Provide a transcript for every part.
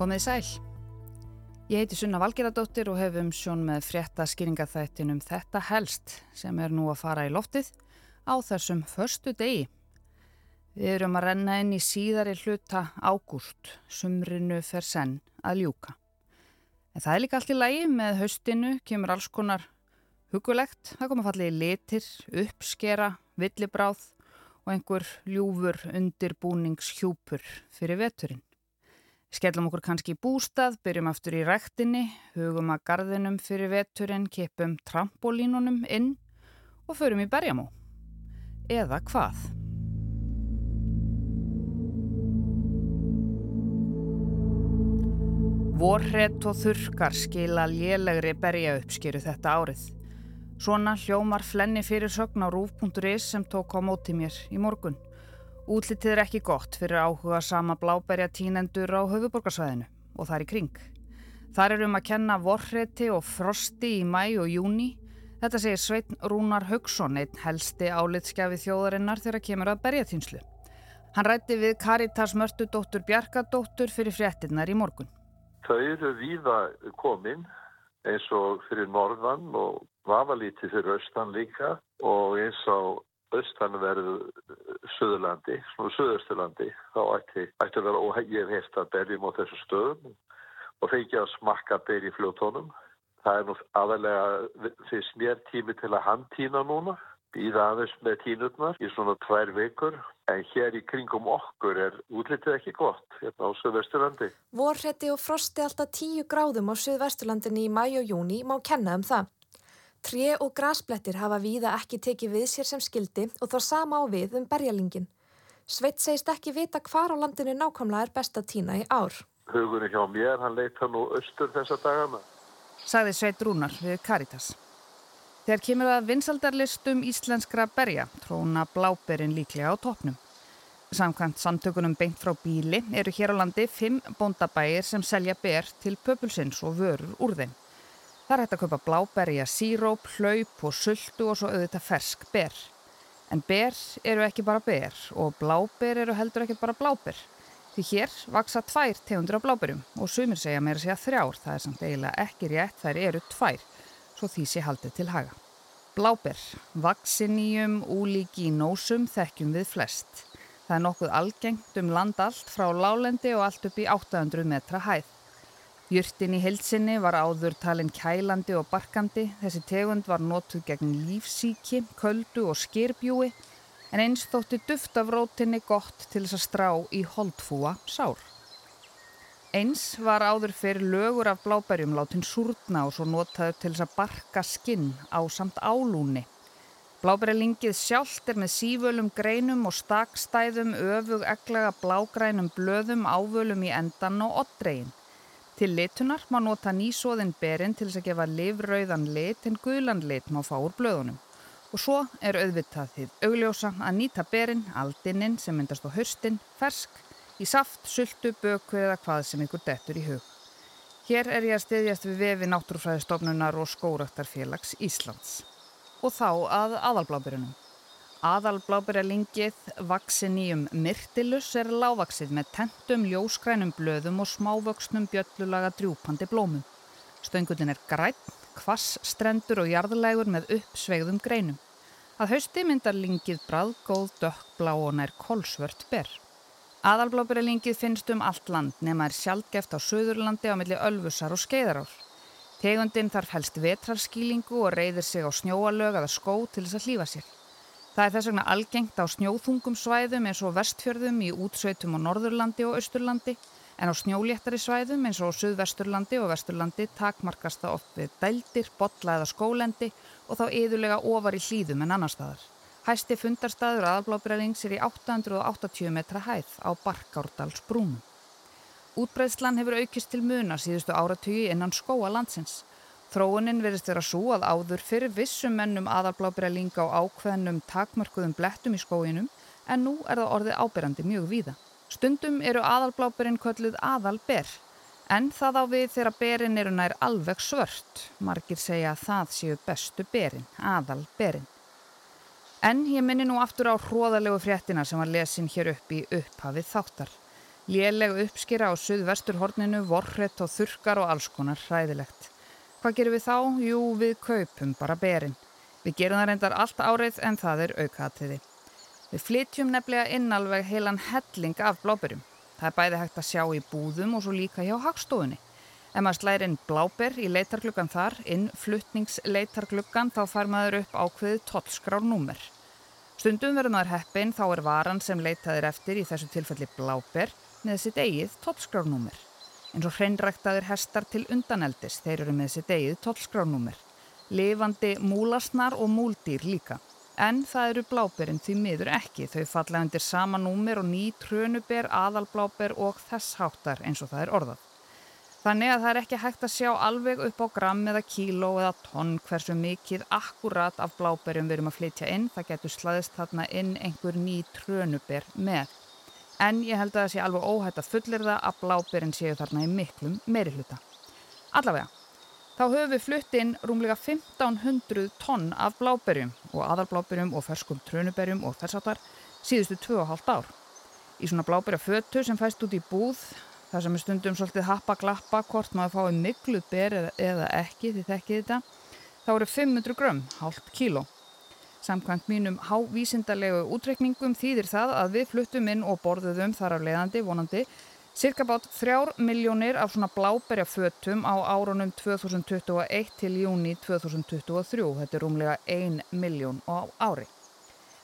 Komið sæl. Ég heiti Sunna Valgeradóttir og hef um sjón með frétta skýringaþættinum Þetta helst sem er nú að fara í loftið á þessum förstu degi. Við erum að renna inn í síðari hluta ágúst, sumrinu fer senn að ljúka. En það er líka allt í lægi með haustinu, kemur alls konar hugulegt, það kom að falla í litir, uppskera, villibráð og einhver ljúfur undirbúningshjúpur fyrir veturinn. Skellum okkur kannski í bústað, byrjum aftur í rektinni, hugum að gardinum fyrir veturinn, kipum trampolínunum inn og förum í berjamó. Eða hvað? Vorrett og þurkar skila lélegri berja uppskeru þetta árið. Svona hljómar flenni fyrir sögn á rúf.is sem tók á móti mér í morgun. Útlitið er ekki gott fyrir áhuga sama bláberja tínendur á höfuborgarsvæðinu og það er í kring. Þar er um að kenna vorreti og frosti í mæ og júni. Þetta segir Sveitn Rúnar Haugsson, einn helsti álitskjafi þjóðarinnar þegar kemur að berjatínslu. Hann rætti við Karitas Mörtudóttur Bjarkadóttur fyrir fréttinnar í morgun. Þau eru víða komin eins og fyrir norðan og vafalítið fyrir austan líka og eins á austanverðu Suðurlandi, svona Suðursturlandi þá ætti, ætti að vera hef hefst að berjum á þessu stöðum og fengi að smakka berji fljótónum það er nú aðalega fyrst mér tími til að handtína núna býða aðeins með tínutnar í svona tvær vikur en hér í kringum okkur er útlitið ekki gott hérna á Suðvesturlandi. Vorrætti og frosti alltaf tíu gráðum á Suðvesturlandinni í mæ og júni má kenna um það. Tré og grasblettir hafa víða ekki tekið við sér sem skildi og þá sama á við um berjalingin. Sveit segist ekki vita hvar á landinu nákvæmlega er best að týna í ár. Hugurinn hjá mér, hann leita nú austur þessa dagana. Saði Sveit Rúnar við Caritas. Þegar kemur að vinsaldarlistum íslenskra berja tróna bláberinn líklega á toppnum. Samkvæmt samtökunum beint frá bíli eru hér á landi fimm bóndabægir sem selja ber til pöpulsins og vörur úr þeim. Það er hægt að kaupa bláberja, síróp, hlaup og sultu og svo auðvitað fersk ber. En ber eru ekki bara ber og bláber eru heldur ekki bara bláber. Því hér vaksa tvær tegundur af bláberjum og sumir segja meira segja þrjár, það er samt eiginlega ekki rétt, þær eru tvær, svo því sé haldið til haga. Bláber, vaksiníum, úlíki í nósum þekkjum við flest. Það er nokkuð algengt um land allt frá lálendi og allt upp í 800 metra hæð. Jurtin í heilsinni var áður talin kælandi og barkandi. Þessi tegund var notuð gegn lífsíki, köldu og skirbjúi en eins þótti duft af rótinni gott til þess að strá í holdfúa sár. Eins var áður fyrir lögur af bláberjum látin súrna og svo notaðu til þess að barka skinn á samt álúni. Bláberjalingið sjálft er með sífölum greinum og stakstæðum öfug eglega blágrænum blöðum ávölum í endan og oddregin. Til litunar má nota nýsóðin berinn til þess að gefa livrauðan lit en guðlan lit má fá úr blöðunum. Og svo er auðvitað þið augljósa að nýta berinn, aldininn sem myndast á höstin, fersk, í saft, sultu, böku eða hvað sem ykkur dettur í hug. Hér er ég að stiðjast við vefi náttúrufræðistofnunar og skóraktarfélags Íslands. Og þá að aðalblábyrjunum. Aðalblábyrjalingið Vaxinium myrtilus er lávaksið með tentum, ljóskrænum blöðum og smávöksnum bjöllulaga drjúpandi blómum. Stöngutin er grætt, kvass, strendur og jarðlegur með uppsvegðum greinum. Að hausti myndar lingið bræðgóð, dökkblá og nær kolsvört ber. Aðalblábyrjalingið finnst um allt land nema er sjálfgeft á Suðurlandi á milli Ölfusar og Skeiðarár. Tegundin þarf helst vetrarskílingu og reyðir sig á snjóalög eða skó til þess að hlýfa sér. Það er þess vegna algengt á snjóþungum svæðum eins og vestfjörðum í útsveitum á Norðurlandi og Östurlandi en á snjóléttari svæðum eins og Suðvesturlandi og Vesturlandi takmarkast það oft við dældir, botla eða skólendi og þá yðurlega ofar í hlýðum en annar staðar. Hæsti fundarstaður aðalblóbrælings er í 880 metra hæð á Barkárdals brúnum. Útbreðslan hefur aukist til muna síðustu áratugi innan skóa landsins. Þróunin verist vera svo að áður fyrir vissum mennum aðalblábyrjalinga á ákveðnum takmörkuðum blettum í skóinum en nú er það orðið ábyrjandi mjög víða. Stundum eru aðalblábyrjinn kölluð aðalber en það á við þegar berin eru nær alveg svört. Margir segja að það séu bestu berin, aðalberin. En ég minni nú aftur á hróðalegu fréttina sem var lesin hér upp í upphafið þáttar. Léleg uppskýra á suðvestur horninu, vorrett og þurkar og alls konar hræðilegt. Hvað gerum við þá? Jú, við kaupum bara berin. Við gerum það reyndar allt árið en það er aukaðtiði. Við flytjum nefnilega inn alveg heilan helling af bláberjum. Það er bæði hægt að sjá í búðum og svo líka hjá hagstofunni. Ef maður slæðir inn bláber í leitarklukkan þar, inn fluttningsleitarklukkan, þá fær maður upp ákveðið tollskrárnúmer. Stundum verður maður heppin, þá er varan sem leitaðir eftir í þessu tilfelli bláber með sitt eigið tollskrárnúmer. En svo hreinræktaðir hestar til undaneldis, þeir eru með sitt eigið tollskrárnúmer. Lifandi múlasnar og múldýr líka. En það eru bláberinn því miður ekki. Þau falla undir sama númer og ný trönuber, aðalbláber og þess háttar eins og það er orðað. Þannig að það er ekki hægt að sjá alveg upp á gram eða kíló eða tonn hversu mikið akkurat af bláberjum við erum að flytja inn. Það getur slaðist þarna inn einhver ný trönuber með. En ég held að það sé alveg óhætt að fullir það að bláberinn séu þarna í miklum meiri hluta. Allavega, þá höfum við flutt inn rúmlega 1500 tonn af bláberjum og aðalbláberjum og ferskum trönuberjum og þessartar síðustu 2,5 ár. Í svona bláberja fötu sem fæst út í búð Það sem er stundum svolítið happa-glappa hvort maður fái mikluð ber eða, eða ekki því þekkið þetta. Þá eru 500 grömm, hálft kíló. Samkvæmt mínum hávísindalegu útrekningum þýðir það að við fluttum inn og borðuðum þar af leiðandi vonandi cirka bát þrjár miljónir af svona bláberja fötum á árunum 2021 til júni 2023. Þetta er rúmlega 1 miljón á ári.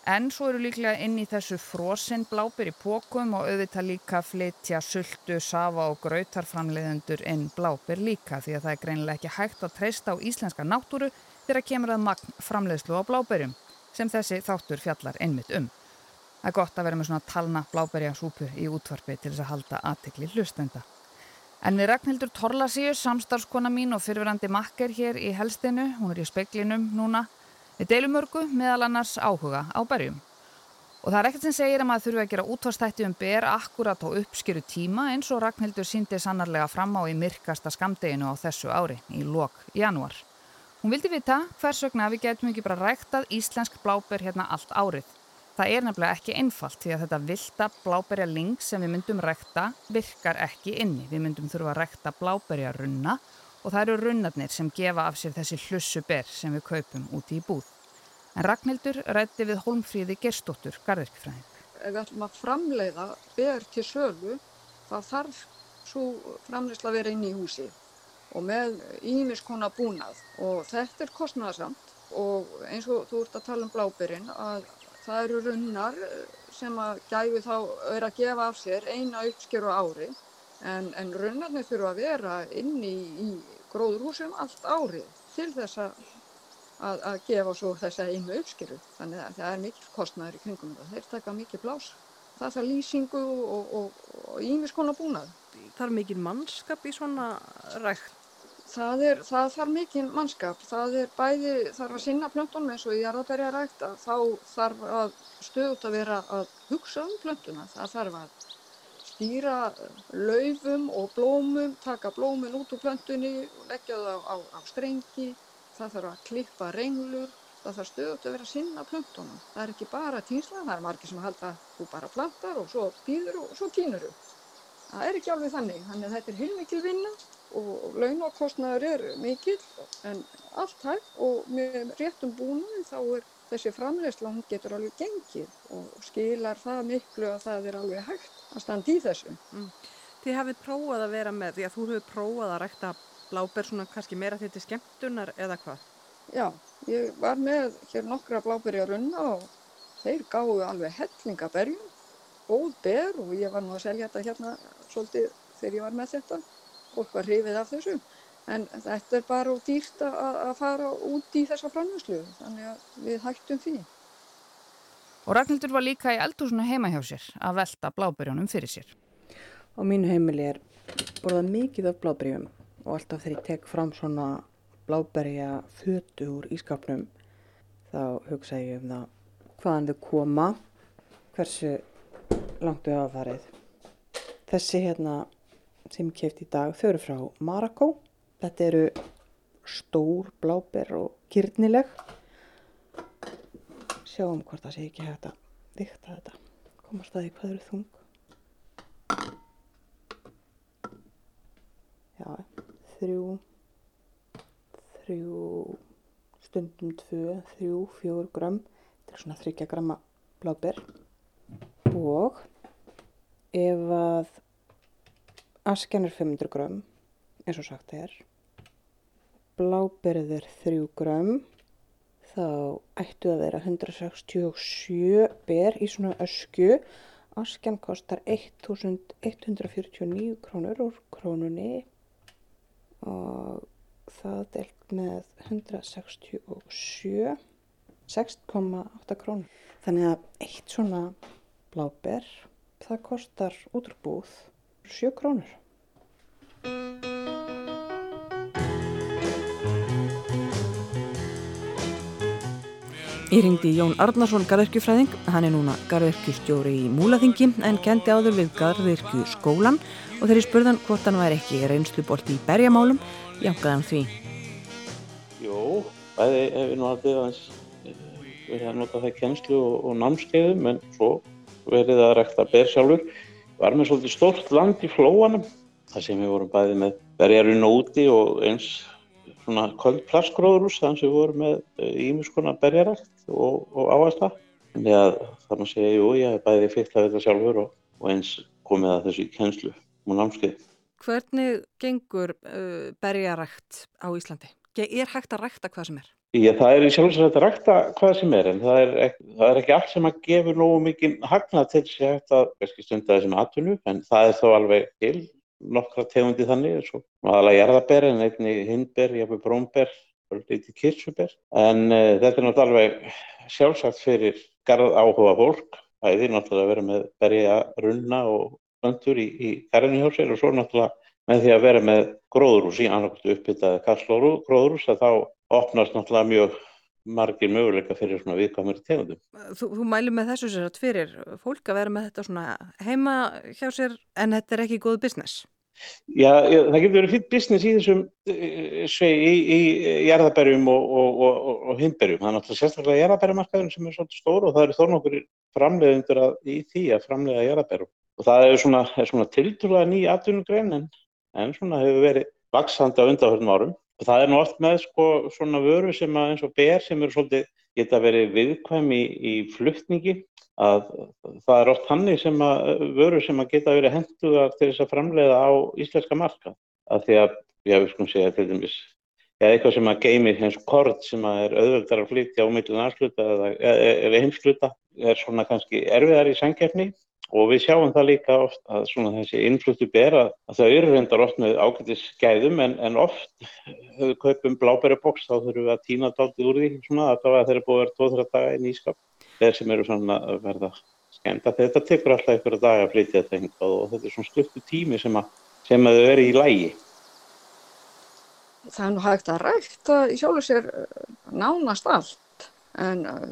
En svo eru líklega inn í þessu frosinn blábyr í pókum og auðvitað líka flytja sultu, safa og grautarframleiðendur inn blábyr líka því að það er greinilega ekki hægt að treysta á íslenska náttúru þegar kemur að magn framleiðslu á blábyrjum sem þessi þáttur fjallar einmitt um. Það er gott að vera með svona talna blábyrja súpu í útvarpi til þess að halda aðtikli hlustenda. En við Ragnhildur Torlasíus, samstarfskona mín og fyrfirandi makker hér í helstinu, hún er í speklinum núna, Við deilum mörgu meðal annars áhuga á berjum. Og það er ekkert sem segir að maður þurfi að gera útvarstætti um ber akkurat á uppskjöru tíma eins og Ragnhildur síndi sannarlega fram á í myrkasta skamdeginu á þessu ári í lok januar. Hún vildi vita hvers vegna við getum ekki bara ræktað íslensk bláber hérna allt árið. Það er nefnilega ekki einfalt því að þetta vilda bláberja ling sem við myndum rækta virkar ekki inni. Við myndum þurfa að rækta bláberja runna og það eru runnarnir sem gefa af sér þessi hlussu ber sem við kaupum úti í búð. En Ragnhildur rætti við Holmfríði Gerstóttur, garðirkfræðing. Ef við ætlum að framleiða ber til sölu, þá þarf svo framleiðsla að vera inn í húsi og með ímiskona búnað og þetta er kostnæðasamt og eins og þú ert að tala um bláberinn að það eru runnar sem að gæfi þá er að gefa af sér eina uppskeru ári en, en runnarnir þurfa að vera inn í, í gróðurhúsum allt árið til þess að, að, að gefa svo þessa einu uppskeru. Þannig að það er mikil kostnæður í kringum þetta. Þeir taka mikil blás. Þarf lýsingu og ímiskona búnað. Það er mikil mannskap í svona rækt? Það, er, það þarf mikil mannskap. Það er bæði, þarf að sinna plöntunum eins og í jarðabæri að rækta. Þá þarf að stöðut að vera að hugsa um plöntuna. Það þarf að stýra laufum og blómum, taka blómin út úr plöntunni, leggja það á, á, á strengi, það þarf að klippa renglur, það þarf stöðut að vera sinna plöntunum. Það er ekki bara týnsla, það er margir sem halda þú bara plantar og svo býður og svo týnur þú. Það er ekki alveg þannig, þannig að þetta er heilmikil vinna og launakostnaður er mikil en allt hægt og með réttum búinu þá er þessi framleysla hún getur alveg gengið og skilar það miklu að það er alveg hægt að standa í þessu. Mm. Þið hafið prófað að vera með því að þú hefur prófað að rækta bláber svona kannski meira þetta skemmtunar eða hvað? Já, ég var með hér nokkra bláberi að runna og þeir gáðu alveg hellingaberjum, góð ber og ég var nú að selja þetta hérna svolítið þegar ég var með þetta og var hrifið af þessu. En þetta er bara og dýrt að fara út í þessa framhjóðslu, þannig að við hættum því. Og Ragnhildur var líka í eldhúsinu heima hjá sér að velta blábyrjónum fyrir sér. Á mínu heimili er borðað mikið af blábyrjum og alltaf þegar ég tek fram svona bláberja fötu úr ískapnum þá hugsa ég um það hvaðan þau koma hversu langt þau hafa farið. Þessi hérna sem ég kæft í dag, þau eru frá Marako þetta eru stór bláber og kyrnileg sjáum hvort það sé ekki hægt að vikta þetta. Komast að því hvað eru þung. Já, þrjú þrjú, stundum tvö, þrjú, fjór gram til svona þryggja gramma bláber. Og ef að askjan er 500 gram, eins og sagt er, bláberið er 3 gram, þá ættu að vera 167 ber í svona öskju. Askjan kostar 1149 krónur úr krónunni. Og það delt með 167, 6,8 krónur. Þannig að eitt svona bláber, það kostar útrbúð 7 krónur. Ég ringdi Jón Arnarsson garðirkjufræðing, hann er núna garðirkjustjóri í Múlaþingi en kendi áður við garðirkju skólan og þegar ég spurðan hvort hann væri ekki reynslubolti í berjamálum, jankaði hann því. Jó, bæði hef ég nú haldið aðeins verið að nota það í kennslu og, og námskeiðum en svo verið að rekta ber sjálfur. Var með svolítið stórt land í flóanum, þar sem við vorum bæði með berjarinn úti og eins svona köld plastgróðurús þannig sem við vorum með ímiðskona berjarækt og, og áhersla. Þannig að það maður segja, jú, ég hef bæði fyrst að þetta sjálfur og, og eins komið að þessu kennslu og námskeið. Hvernig gengur uh, berjarækt á Íslandi? Er hægt að rækta hvað sem er? Já, það er í sjálfsagt að rækta hvað sem er en það er, ekki, það er ekki allt sem að gefa nógu mikið hagnað til þess að stunda þessum atvinnu en það er þó alveg til nokkra tegundi þannig eins og aðalega jarðaber en einni hindber, jafnveg brómber og litið kirsuber en uh, þetta er náttúrulega alveg sjálfsagt fyrir garð áhuga fólk. Æði náttúrulega að vera með berja runna og vöndur í, í garðinu hjá sér og svo náttúrulega með því að vera með gróðrús í annarkvæmstu uppbyttaði kastlóru gróðrús að þá opnast náttúrulega mjög margir möguleika fyrir svona viðkvæmur tegundum. Þú, þú mælu með þessu sér að fyrir fólk að vera með þetta svona heima hjá sér en þetta er ekki góð business? Já, það getur verið fyrir business í þessum svei í, í jarðaberjum og, og, og, og hindberjum. Það er náttúrulega sérstaklega jarðaberjumarkaðurinn sem er svolítið stór og það eru þó nokkur framleiðundur í því að framleiða jarðaberjum. Og það er svona, svona tiltrúlega ný atvinnugrein en, en svona hefur verið vaksandi á undanhörnum árum. Og það er nú oft með sko svona vöru sem að eins og ber sem eru svolítið geta verið viðkvæm í, í fluttningi að það er oft hannig sem að vöru sem að geta verið henduðar til þess að framleiða á íslenska marka. Að því að, já við skulum segja til dæmis, eða eitthvað sem að geimi hens kort sem að er auðveldar að flytja á millin aðsluta eða, eða, heimsluta er svona kannski erfiðar í sangefni og við sjáum það líka oft að svona þessi innfluttu ber að, að það eru reyndar oft með ágætis skæðum en, en oft við kaupum blábæraboks þá þurfum við að tína dáltið úr því svona að það er búið að vera 2-3 daga í nýskap. Þeir sem eru svona að verða skemmt að þetta tekur alltaf einhverja daga að flytja þetta hengað og þetta er svona stuttu tími sem að, sem að þau eru í lægi Það er nú hægt að rækta í sjálfu sér nánast allt. En uh,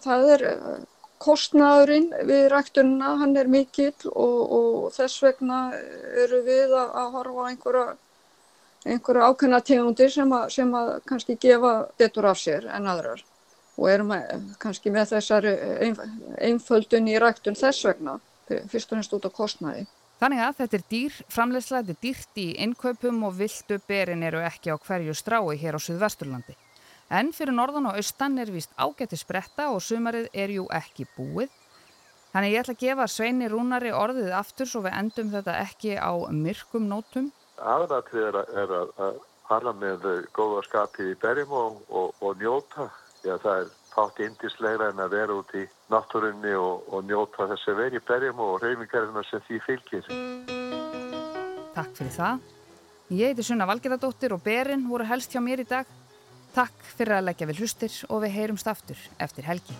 það er uh, kostnaðurinn við ræktununa, hann er mikill og, og þess vegna eru við að, að horfa einhverja, einhverja ákveðna tegundir sem að, sem að kannski gefa betur af sér en aðrar og erum að, kannski með þessari einföldun í ræktun þess vegna, fyrst og finnst út á kostnaði. Þannig að þetta er dýr, framleiðsla, þetta er dýrt í innkaupum og viltu berin eru ekki á hverju strái hér á Suðvesturlandi. En fyrir norðan og austan er vist ágætti spretta og sumarið er jú ekki búið. Þannig ég ætla að gefa Sveini Rúnari orðið aftur svo við endum þetta ekki á myrkum nótum. Aðratrið er, er að, hala með góða skapið í berjum og, og, og njóta. Já, það er fátt indisleira en að vera út í náttúrunni og, og njóta þess að vera í berjum og reyfingarina sem því fylgir. Takk fyrir það. Ég heiti Sunna Valgerðardóttir og berin voru helst hjá mér í dag. Takk fyrir að leggja við hlustir og við heyrumst aftur eftir helgi.